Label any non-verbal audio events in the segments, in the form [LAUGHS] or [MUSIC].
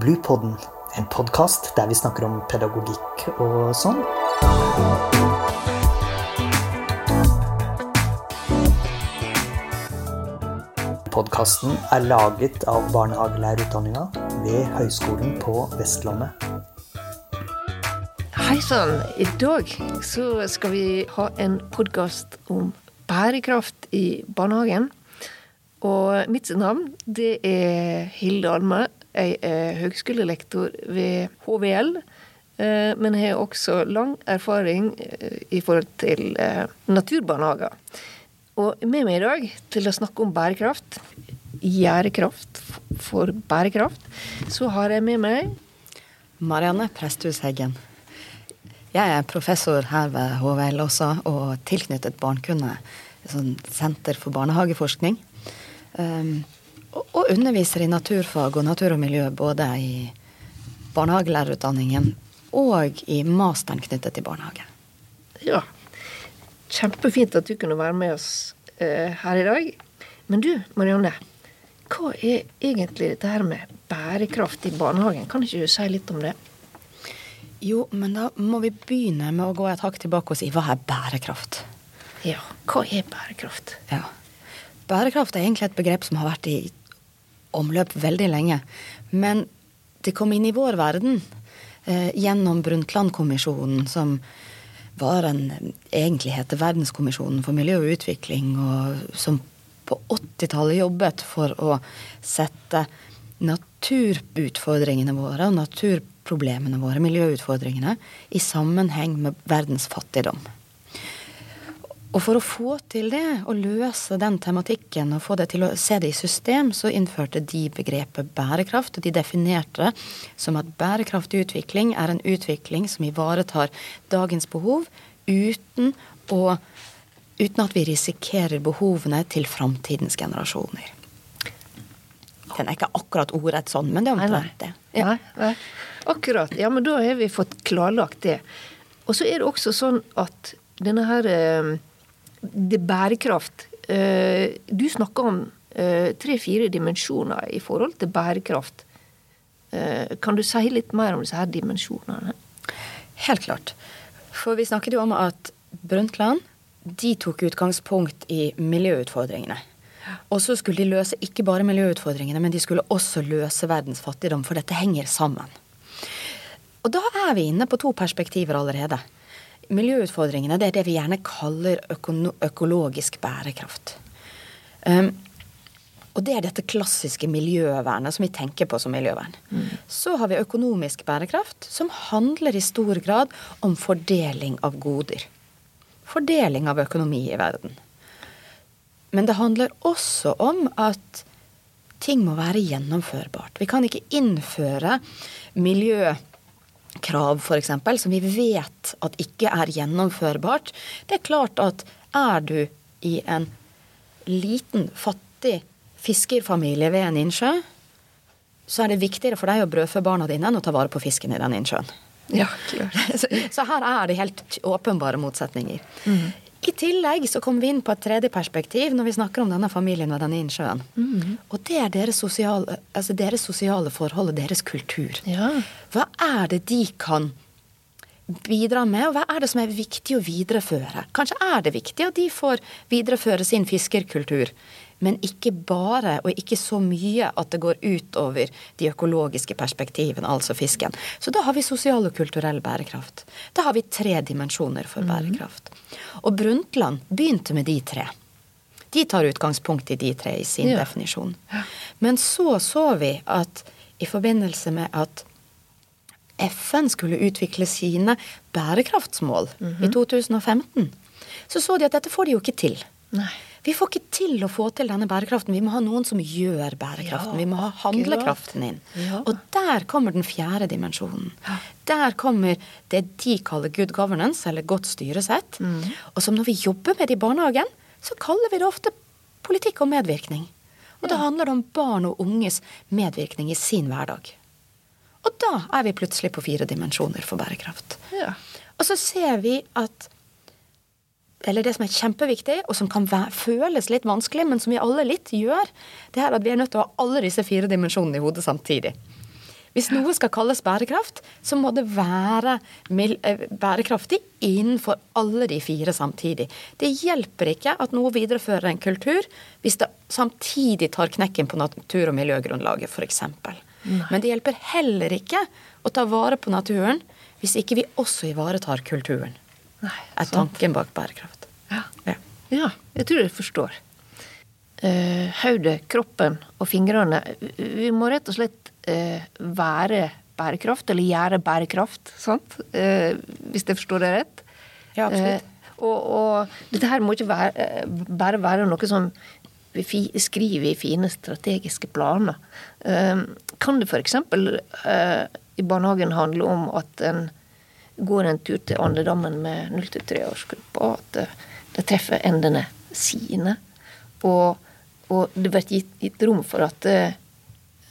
Bluepodden, en podkast der vi snakker om pedagogikk og sånn. Podkasten er laget av barnehagelærerutdanninga ved Høgskolen på Vestlandet. Hei sann. I dag så skal vi ha en podkast om bærekraft i barnehagen. Og mitt navn det er Hilde Alme. Jeg er høgskolelektor ved HVL. eh, Men har også lang erfaring eh, i forhold til eh, naturbarnehager. Og med meg i dag til å snakke om bærekraft, gjærekraft for bærekraft, så har jeg med meg Marianne Presthus Heggen. Jeg er professor her ved HVL også, og tilknyttet Barnkunde, et senter for barnehageforskning. Um, og, og underviser i naturfag og natur og miljø både i barnehagelærerutdanningen og i masteren knyttet til barnehage. Ja, kjempefint at du kunne være med oss uh, her i dag. Men du, Marianne. Hva er egentlig dette her med bærekraft i barnehagen? Kan ikke du si litt om det? Jo, men da må vi begynne med å gå et hakk tilbake og si hva er bærekraft? Ja, hva er bærekraft? Ja. Bærekraft er egentlig et begrep som har vært i omløp veldig lenge. Men det kom inn i vår verden eh, gjennom Brundtland-kommisjonen, som var en egentlig heter Verdenskommisjonen for miljø og utvikling, og som på 80-tallet jobbet for å sette naturutfordringene våre og naturproblemene våre, miljøutfordringene, i sammenheng med verdens fattigdom. Og for å få til det, å løse den tematikken og få det til å se det i system, så innførte de begrepet bærekraft, og de definerte som at bærekraftig utvikling er en utvikling som ivaretar dagens behov uten, å, uten at vi risikerer behovene til framtidens generasjoner. Den er ikke akkurat ordrett sånn, men det er omtrent det. Ja. Nei, nei. Akkurat. Ja, men da har vi fått klarlagt det. Og så er det også sånn at denne her eh, Det bærekraft eh, Du snakker om eh, tre-fire dimensjoner i forhold til bærekraft. Kan du si litt mer om disse her dimensjonene? Helt klart. For vi snakket jo om at Brundtland de tok utgangspunkt i miljøutfordringene. Og så skulle de løse ikke bare miljøutfordringene, men de skulle også løse verdens fattigdom, for dette henger sammen. Og da er vi inne på to perspektiver allerede. Miljøutfordringene det er det vi gjerne kaller økologisk bærekraft. Um, og det er dette klassiske miljøvernet som vi tenker på som miljøvern. Mm. Så har vi økonomisk bærekraft, som handler i stor grad om fordeling av goder. Fordeling av økonomi i verden. Men det handler også om at ting må være gjennomførbart. Vi kan ikke innføre miljøkrav, f.eks., som vi vet at ikke er gjennomførbart. Det er klart at er du i en liten, fattig fiskerfamilie ved en innsjø, så er det viktigere for deg å brødfø barna dine enn å ta vare på fisken i den innsjøen. Ja, klart. [LAUGHS] så, så, her er det helt åpenbare motsetninger. Mm. I tillegg så kommer vi inn på et tredje perspektiv når vi snakker om denne familien ved denne innsjøen. Mm. Og det er deres sosiale, altså deres sosiale forhold og deres kultur. Ja. Hva er det de kan bidra med, og hva er det som er viktig å videreføre? Kanskje er det viktig at de får videreføre sin fiskerkultur, men ikke bare, og ikke så mye at det går utover de økologiske perspektivene, altså fisken. Så da har vi sosial og kulturell bærekraft. Da har vi tre dimensjoner for bærekraft. Og Brundtland begynte med de tre. De tar utgangspunkt i de tre i sin Ja. definisjon. Men så så vi at i forbindelse med at FN skulle utvikle sine bærekraftsmål i 2015, så så de at dette får de jo ikke til. Nei. Vi får ikke til å få til denne bærekraften. Vi må ha noen som gjør bærekraften. Ja, vi må ha handlekraften inn. Ja. Og der kommer den fjerde dimensjonen. Der kommer det de kaller good governance, eller godt styresett. Mm. Og som når vi jobber med det i barnehagen, så kaller vi det ofte politikk og medvirkning. Og da handler det om barn og unges medvirkning i sin hverdag. Og da er vi plutselig på fire dimensjoner for bærekraft. Ja. Og så ser vi at eller det som er kjempeviktig, og som kan føles litt vanskelig, men som vi alle litt gjør, det er at vi er nødt til å ha alle disse fire dimensjonene i hodet samtidig. Hvis noe skal kalles bærekraft, så må det være eh, bærekraftig innenfor alle de fire samtidig. Det hjelper ikke at noe viderefører en kultur hvis det samtidig tar knekken på natur- og miljøgrunnlaget, f.eks. Men det hjelper heller ikke å ta vare på naturen hvis ikke vi også ivaretar kulturen. Nei, er tanken bak bærekraft. Ja. ja. ja jeg tror jeg forstår. Uh, hodet, kroppen og fingrene. Vi må rett og slett uh, være bærekraft, eller gjøre bærekraft, sant? Uh, hvis jeg forstår det rett. Ja, absolutt. Og, og, dette her må ikke være, bare være noe som vi skriver i fine strategiske planer. Kan det f.eks. I barnehagen handle om at en går en tur til andedammen med 0-3-årsgruppa, at de treffer endene sine. Og, og det blir gitt, gitt rom for at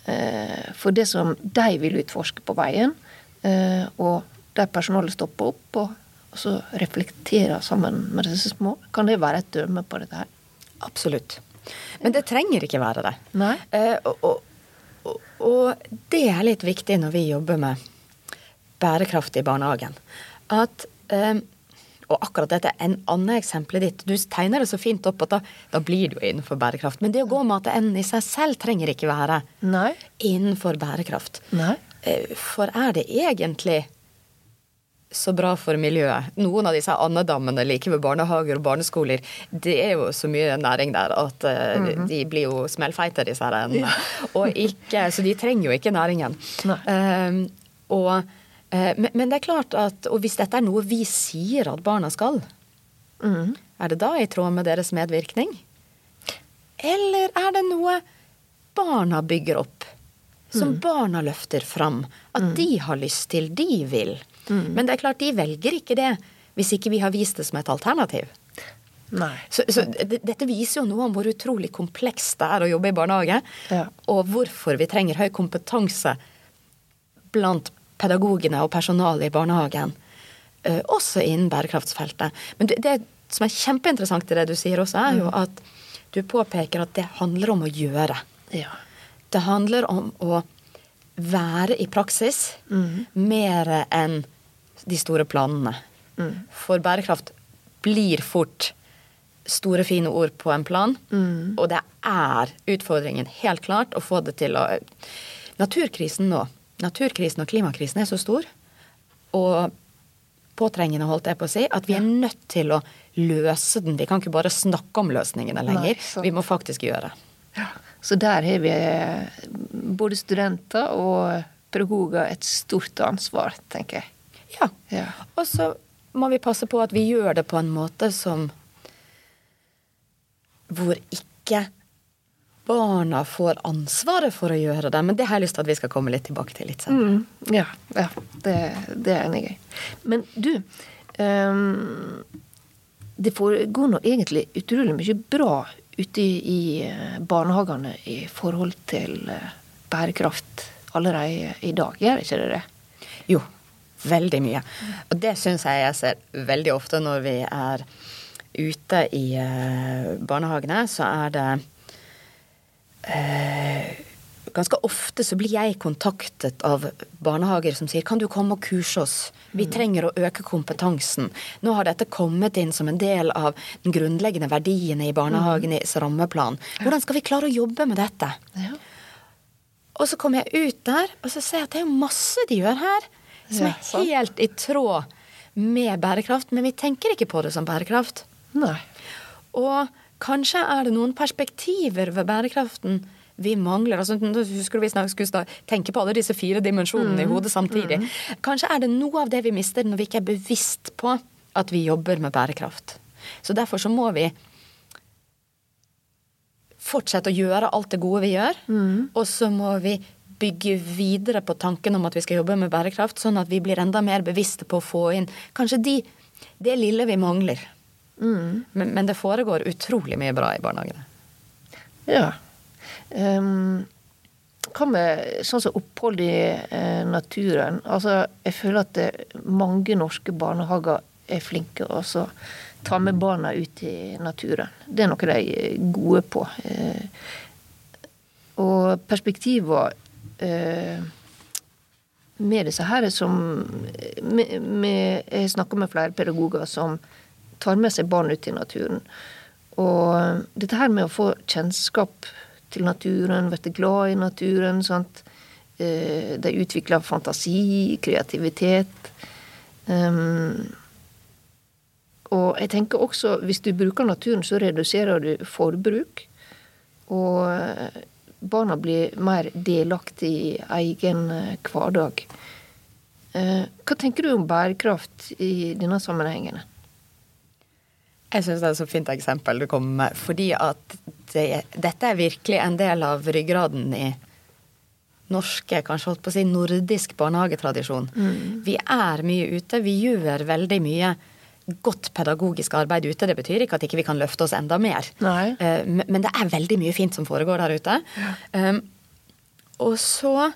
Eh, for det som de vil utforske på veien. Eh, og der personalet stopper opp og, og så reflekterer sammen med disse små. Kan det være et dømme på dette her? Absolutt. Men det trenger ikke være det. Nei. Eh, og, og, og, det er litt viktig når vi jobber med bærekraft i barnehagen. At eh, og akkurat dette er en annen eksempel ditt. Du tegner det så fint opp at da, da blir du innenfor bærekraft. Men det å gå mate enden i seg selv trenger ikke være Nei. innenfor bærekraft. Nei. Eh, for er det egentlig så bra for miljøet. Noen av disse andedammene like ved barnehager og barneskoler, det er jo så mye næring der at uh, mm -hmm. de blir jo smellfeite, disse her Ja. [LAUGHS] og ikke, så de trenger jo ikke næringen. Um, og Eh, men, det er klart at, og hvis dette er noe vi sier at barna skal, mm. er det da i tråd med deres medvirkning? Eller er det noe barna bygger opp, som mm. barna løfter fram? At mm. de har lyst til, de vil. Mm. Men det er klart, de velger ikke det hvis ikke vi har vist det som et alternativ. Så, så dette viser jo noe om hvor utrolig komplekst det er å jobbe i barnehage, ja. og hvorfor vi trenger høy kompetanse blant pedagogene og personalet i barnehagen. Uh, også innen bærekraftsfeltet. Men det, det, som er kjempeinteressant i det du sier også, er jo mm. at du påpeker at det handler om å gjøre. Ja. Det handler om å være i praksis mm. mer enn de store planene. Mm. For bærekraft blir fort store, fine ord på en plan. Mm. Og det er utfordringen, helt klart, å få det til å Naturkrisen nå naturkrisen og klimakrisen er så stor og påtrengende, holdt jeg på å si, at vi er nødt til å løse den. Vi kan ikke bare snakke om løsningene lenger. Nei, vi må faktisk gjøre. Ja. Så der har vi både studenter og pedagoger et stort ansvar, tenker jeg. Ja. ja. Og så må vi passe på at vi gjør det på en måte som hvor ikke barna får ansvaret for å gjøre det. Men det har jeg lyst til at vi skal komme litt tilbake til litt senere. Mm, ja, ja, det, det er enig i. Men du um, Det foregår nå egentlig utrolig mye bra ute i, eh, barnehagene i forhold til eh, bærekraft allerede i dag, gjør ikke det det? Jo, veldig mye. Og det syns jeg jeg ser veldig ofte når vi er ute i eh, barnehagene, så er det Ganske ofte så blir jeg kontaktet av barnehager som sier kan du komme og kurse oss, vi mm. trenger å øke kompetansen. Nå har dette kommet inn som en del av den grunnleggende verdiene i barnehagenes mm. rammeplan. Hvordan skal vi klare å jobbe med dette? Og så kommer jeg ut der, og så ser jeg at det er masse de gjør her, som er helt i tråd med bærekraft, men vi tenker ikke på det som bærekraft. Nei. Og Kanskje er det noen perspektiver ved bærekraften vi mangler. Altså, husker du vi skulle tenke på alle disse fire dimensjonene mm. i hodet samtidig. Mm. Kanskje er det noe av det vi mister når vi ikke er bevisst på at vi jobber med bærekraft. Så derfor så må vi fortsette å gjøre alt det gode vi gjør, mm. og så må vi bygge videre på tanken om at vi skal jobbe med bærekraft, sånn at vi blir enda mer bevisste på å få inn kanskje de, det lille vi mangler. Mm. Men, men, det foregår utrolig mye bra i barnehagene. Ja. Um, hva med sånn som opphold i eh, naturen? Altså, jeg føler at det, mange norske barnehager er flinke å ta med barna ut i naturen. Det er noe de er gode på. Eh, og perspektiver eh, med disse her som med, med, Jeg snakker med flere pedagoger som tar med seg barn ut i naturen. Og dette her med å få kjennskap til naturen, bli glad i naturen. Sant? Eh, de utvikler fantasi, kreativitet. Um, og jeg tenker også, hvis du bruker naturen, så reduserer du forbruk. Og eh, barna blir mer delaktig i egen eh, hverdag. Hva tenker du om bærekraft i denne sammenhengen? Jeg syns det er et så fint eksempel du kommer med. Fordi at det, dette er virkelig en del av ryggraden i norske, kanskje holdt på å si nordisk barnehagetradisjon. Mm. Vi er mye ute. Vi gjør veldig mye godt pedagogisk arbeid ute. Det betyr ikke at ikke vi kan løfte oss enda mer. Nei. Eh, men det er veldig mye fint som foregår der ute. Ja. Um, og så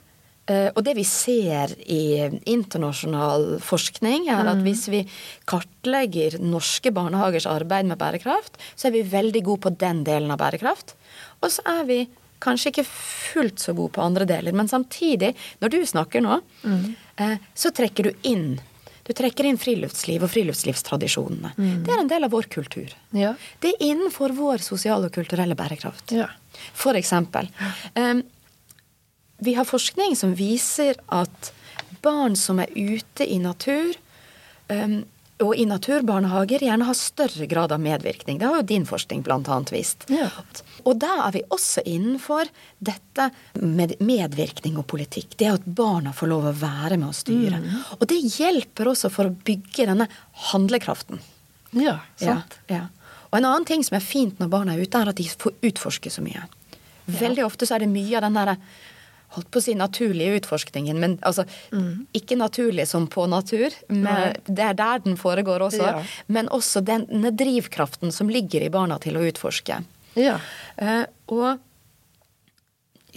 og det vi ser i internasjonal forskning, er at mm. hvis vi kartlegger norske barnehagers arbeid med bærekraft, så er vi veldig gode på den delen av bærekraft. Og så er vi kanskje ikke fullt så gode på andre deler. Men samtidig, når du snakker nå, mm. så trekker du inn du trekker inn friluftsliv og friluftslivstradisjonene. Mm. Det er en del av vår kultur. Ja. Det er innenfor vår sosiale og kulturelle bærekraft. Ja. For eksempel. Um, vi har forskning som viser at barn som er ute i natur, um, og i naturbarnehager gjerne har større grad av medvirkning. Det har jo din forskning bl.a. vist. Ja. Og da er vi også innenfor dette med medvirkning og politikk. Det at barna får lov å være med å styre. Mm. Og det hjelper også for å bygge denne handlekraften. Ja, sant. Ja, ja. Og en annen ting som er fint når barna er ute, er at de får utforske så mye. Veldig ofte så er det mye av den derre holdt på å si naturlige utforskningen, men altså mm. ikke naturlig som på natur. Men det er der den foregår også. Ja. Men også denne drivkraften som ligger i barna til å utforske. Ja. Uh, og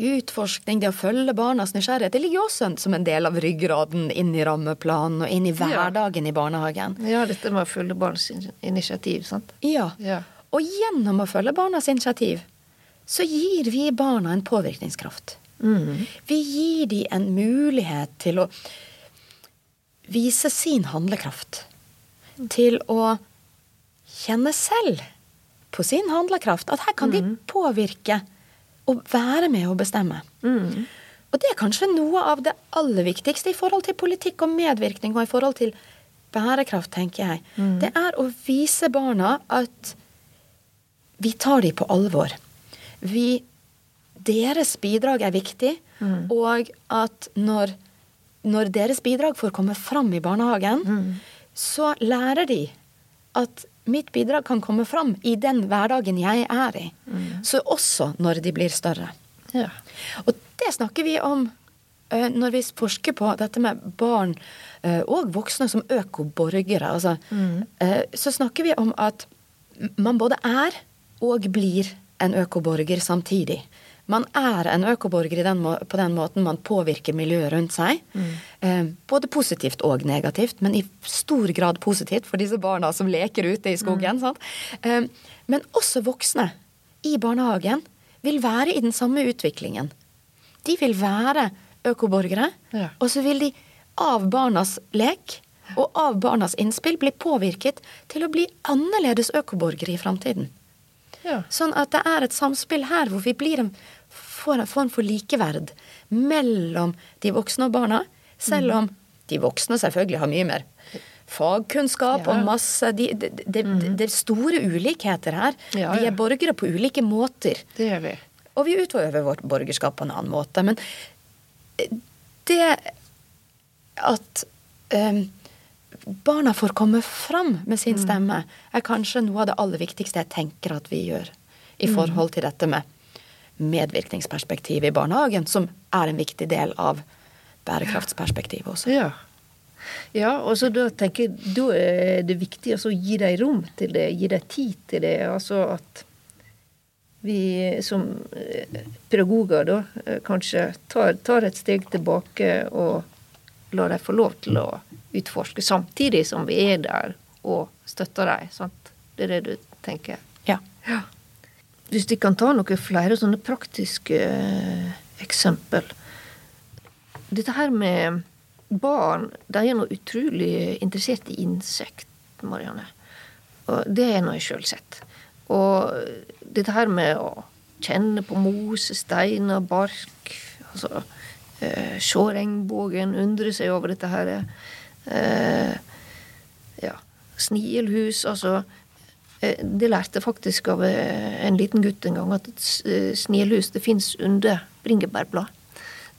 utforskning, det å følge barnas nysgjerrighet, det ligger jo også som en del av ryggraden inn i rammeplanen og inn i hverdagen ja. i barnehagen. Ja, dette med å følge barns initiativ, sant. Ja. ja. Og gjennom å følge barnas initiativ, så gir vi barna en påvirkningskraft. Mm. Vi gir dem en mulighet til å vise sin handlekraft. Til å kjenne selv på sin handlekraft. At her kan mm. de påvirke og være med å bestemme. Mm. Og det er kanskje noe av det aller viktigste i forhold til politikk og medvirkning og i forhold til bærekraft, tenker jeg. Mm. Det er å vise barna at vi tar dem på alvor. Vi deres bidrag er viktig, mm. og at når, når, deres bidrag får komme fram i barnehagen, mm. så lærer de at mitt bidrag kan komme fram i den hverdagen jeg er i. Mm. Så også når de blir større. Ja. Og det snakker vi om uh, når vi forsker på dette med barn uh, og voksne som økoborgere. Altså, uh, så snakker vi om at man både er og blir en økoborger samtidig. Man er en økoborger den på den måten man påvirker miljøet rundt seg. Mm. Eh, både positivt og negativt, men i stor grad positivt for disse barna som leker ute i skogen. Mm. Eh, men også voksne i barnehagen vil være i den samme utviklingen. De vil være økoborgere, ja. og så vil de av barnas lek og av barnas innspill bli påvirket til å bli annerledes økoborgere i framtiden. Ja. Sånn at det er et samspill her hvor vi blir en, får en form for likeverd mellom de voksne og barna, selv om de voksne selvfølgelig har mye mer fagkunnskap ja. og masse Det de, de, de, er store ulikheter her. Ja, vi er borgere på ulike måter. Det gjør vi. Og vi utøver vårt borgerskap på en annen måte. Men det at um, barna får komme fram med sin mm. stemme, er kanskje noe av det aller viktigste jeg tenker at vi gjør i mm. forhold til dette med medvirkningsperspektivet i barnehagen, som er en viktig del av bærekraftsperspektivet også. Ja. ja og så da tenker jeg da er det viktig å gi dem rom til det, gi dem tid til det. Altså at vi som eh, pedagoger da eh, kanskje tar, tar et steg tilbake og lar dem få lov til å utforske, samtidig som vi er der og støtter dem. Sant? Det er det du tenker? Ja. ja. Hvis de kan ta noen flere sånne praktiske eh, eksempel. Dette her med barn de er nå utrolig interessert i insekt, Marianne. Og det har nå jeg sjøl sett. Og dette her med å kjenne på mose, steiner, bark altså eh, Se regnbuen, undre seg over dette her. Eh, ja, Snilhus, altså eh, Det lærte faktisk av eh, en liten gutt en gang, at et eh, det fins under bringebærblad.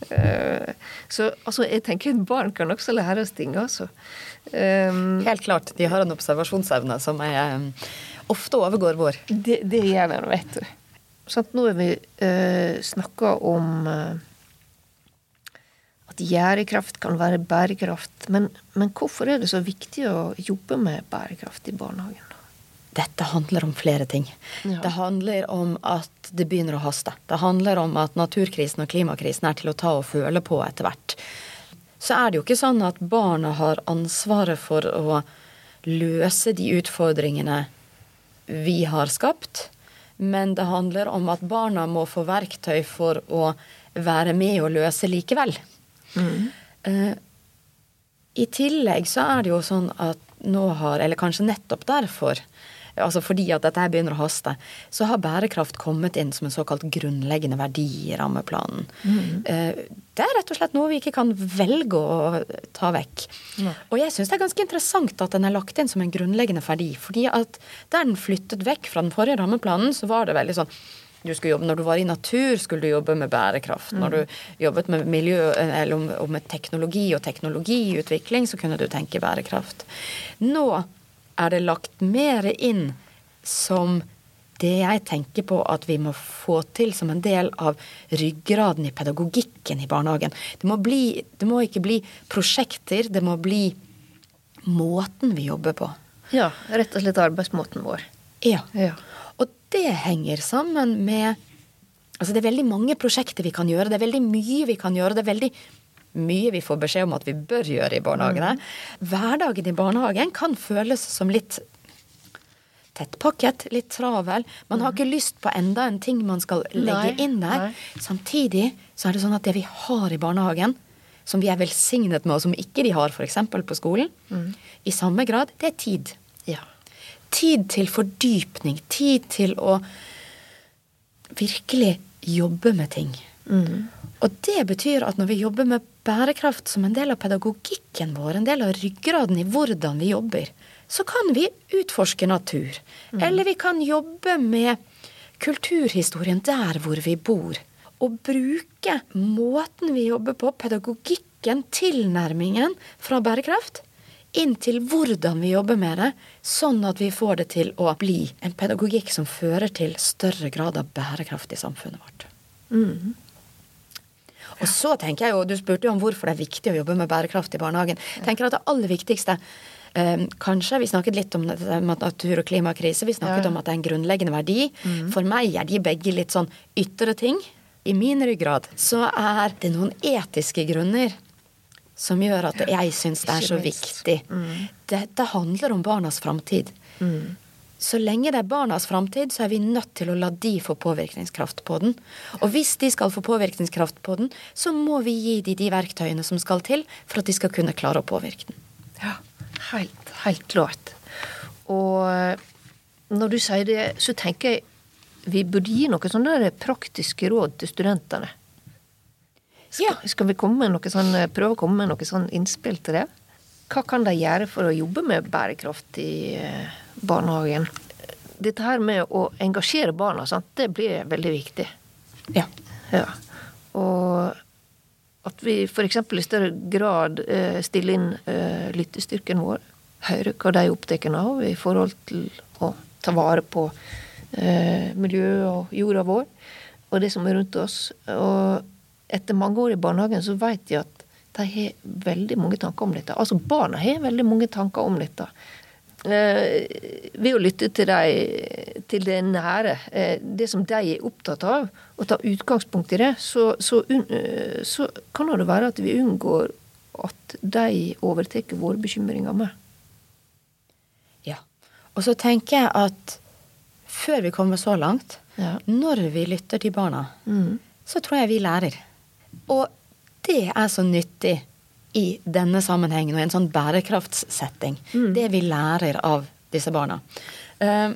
Så altså, jeg tenker at barn kan også lære oss ting, altså. Um, Helt klart. De har en observasjonsevne som er, ofte overgår vår. Det, det gjør de, vet du. Sånn, nå har vi uh, snakka om at gjerdekraft kan være bærekraft. Men, men, hvorfor er det så viktig å jobbe med bærekraft i barnehagen? Dette handler om flere ting. Ja. Det handler om at det begynner å haste. Det handler om at naturkrisen og klimakrisen er til å ta og føle på etter hvert. Så er det jo ikke sånn at barna har ansvaret for å løse de utfordringene vi har skapt. Men det handler om at barna må få verktøy for å være med og løse likevel. Mm. Uh, I tillegg så er det jo sånn at nå har, eller kanskje nettopp derfor, altså fordi at dette her begynner å haste, så har bærekraft kommet inn som en såkalt grunnleggende verdi i rammeplanen. Mm. Det er rett og slett noe vi ikke kan velge å ta vekk. Ja. Og jeg syns det er ganske interessant at den er lagt inn som en grunnleggende verdi. fordi at der den flyttet vekk fra den forrige rammeplanen, så var det veldig sånn du skulle jobbe, Når du var i natur, skulle du jobbe med bærekraft. Når du jobbet med miljø, eller med teknologi og teknologiutvikling, så kunne du tenke bærekraft. Nå er det lagt mer inn som det jeg tenker på at vi må få til som en del av ryggraden i pedagogikken i barnehagen. Det må, bli, det må ikke bli prosjekter, det må bli måten vi jobber på. Ja, rett og slett arbeidsmåten vår. Ja. ja. Og det henger sammen med Altså det er veldig mange prosjekter vi kan gjøre, det er veldig mye vi kan gjøre. Det er veldig mye vi får beskjed om at vi bør gjøre i barnehagene. Mm. Hverdagen i barnehagen kan føles som litt tettpakket, litt travel. Man har mm. ikke lyst på enda en ting man skal legge nei, inn der. Nei. Samtidig så er det sånn at det vi har i barnehagen, som vi er velsignet med, og som ikke de har f.eks. på skolen, mm. i samme grad, det er tid. Ja. Tid til fordypning. Tid til å virkelig jobbe med ting. Mm. Og det betyr at når vi jobber med bærekraft som en del av pedagogikken vår, en del av ryggraden i hvordan vi jobber, så kan vi utforske natur. Mm. Eller vi kan jobbe med kulturhistorien der hvor vi bor. Og bruke måten vi jobber på, pedagogikken, tilnærmingen fra bærekraft, inn til hvordan vi jobber med det, sånn at vi får det til å bli en pedagogikk som fører til større grad av bærekraft i samfunnet vårt. Mm. Og så tenker jeg jo, Du spurte jo om hvorfor det er viktig å jobbe med bærekraft i barnehagen. Jeg tenker at Det aller viktigste um, Kanskje vi snakket litt om natur- og klimakrise. Vi snakket ja. om at det er en grunnleggende verdi. Mm. For meg er de begge litt sånn ytre ting. I min ryggrad så er det noen etiske grunner som gjør at jeg syns det er så viktig. Mm. Dette handler om barnas framtid. Mm så lenge det er barnas framtid, så er vi nødt til å la de få påvirkningskraft på den. Og hvis de skal få påvirkningskraft på den, så må vi gi de de verktøyene som skal til for at de skal kunne klare å påvirke den. Ja, helt, helt klart. Og eh, når du sier det, så tenker jeg vi burde gi noen sånne praktiske råd til studentene. Skal, ja. skal vi sånn, prøve å komme med noe sånn innspill til det? Hva kan de gjøre for å jobbe med bærekraft i eh, barnehagen. Dette her med å engasjere barna, sant? det blir veldig viktig. Ja. ja. Og at vi f.eks. i større grad eh, stiller inn eh, lyttestyrken vår. Høre hva de er opptatt av i forhold til å ta vare på eh, miljøet og jorda vår og det som er rundt oss. Og etter mange år i barnehagen så vet de at de har veldig mange tanker om dette. Altså barna har veldig mange tanker om dette. Eh, ved å lytte til, de, til det nære, eh, det som de er opptatt av, og ta utgangspunkt i det, så, så, eh, så kan det være at vi unngår at de overtar våre bekymringer med. Ja. Og så tenker jeg at før vi kommer så langt, ja. når vi lytter til barna, mm. så tror jeg vi lærer. Og det er så nyttig i denne sammenhengen og i en sånn bærekraftssetting. Det vi lærer av disse barna. Eh,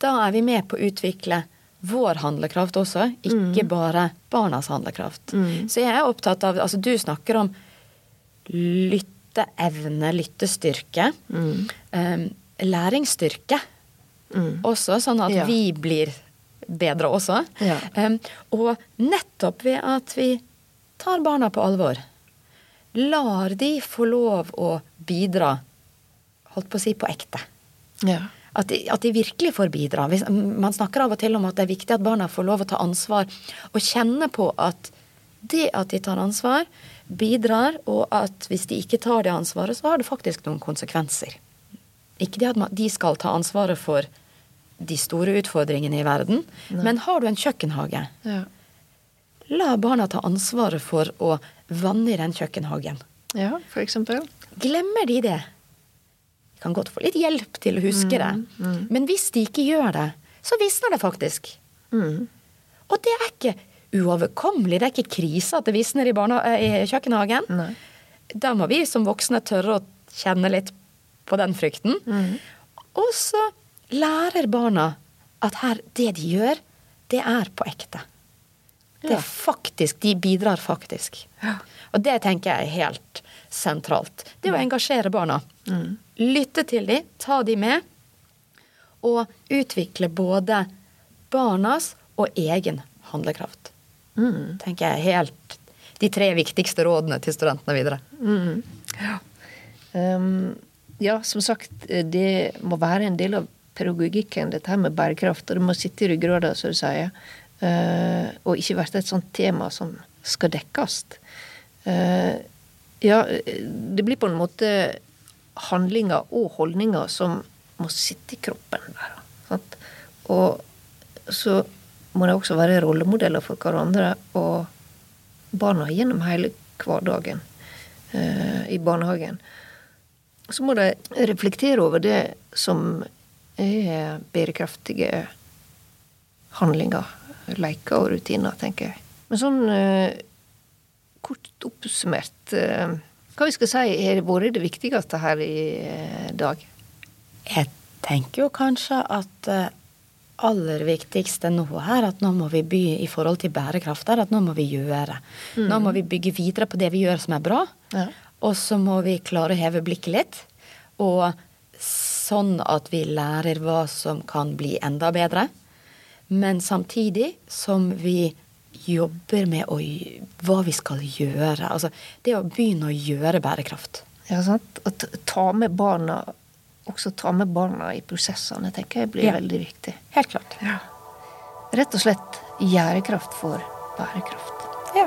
Da er vi med på å utvikle vår handlekraft også, ikke bare barnas handlekraft. Så jeg er opptatt av Altså, du snakker om lytteevne, lyttestyrke. eh, læringsstyrke også, sånn at Ja. vi blir bedre også. Ja. Um, og nettopp ved at vi tar barna på alvor, lar de få lov å bidra, holdt på å si på ekte. Ja. At de, at de virkelig får bidra. Man snakker av og til om at det er viktig at barna får lov å ta ansvar, og kjenne på at det at de tar ansvar, bidrar, og at hvis de ikke tar det ansvaret, så har det faktisk noen konsekvenser. Ikke det at de skal ta ansvaret for de store utfordringene i verden, men har du en kjøkkenhage, Ja. La barna ta ansvaret for å vanne i den kjøkkenhagen. ja, for eksempel. Glemmer de det? De kan godt få litt hjelp til å huske det. Men hvis de ikke gjør det, så visner det faktisk. Og det er ikke uoverkommelig. Det er ikke krise at det visner i, barna, eh, i kjøkkenhagen. Nei. Da må vi som voksne tørre å kjenne litt på den frykten. Og så lærer barna at her, det de gjør, det er på ekte. Det er faktisk, De bidrar faktisk. Og det tenker jeg er helt sentralt. Det å engasjere barna. Lytte til dem, ta dem med, og utvikle både barnas og egen handlekraft. Tenker jeg helt de tre viktigste rådene til studentene videre. Um, ja, som sagt, det må være en del av pedagogikken, dette her med bærekraft. Og det må sitte i ryggrada, som du sier. Eh, og ikke være et sånt tema som skal dekkes. Eh, ja, det blir på en måte handlinger og holdninger som må sitte i kroppen. Der, sant? Og så må de også være rollemodeller for hverandre og barna gjennom hele hverdagen eh, i barnehagen. Så må de reflektere over det som er bærekraftige handlinger, leker og rutiner, tenker jeg. Men sånn eh, kort oppsummert eh, Hva vi skal si har vært det viktigste her i eh, dag? Jeg tenker jo kanskje at aller viktigste nå her, at nå må vi by i forhold til bærekraft er at nå må vi gjøre. Nå må vi bygge videre på det vi gjør som er bra. Ja. Og så må vi klare å heve blikket litt. Og sånn at vi lærer hva som kan bli enda bedre. Men samtidig som vi jobber med å, hva vi skal gjøre. Altså det å begynne å gjøre bærekraft. Ja, sant? Å ta med barna også ta med barna i prosessene, tenker jeg blir Ja. veldig viktig. Helt klart. Rett og slett gjærekraft for bærekraft. Ja.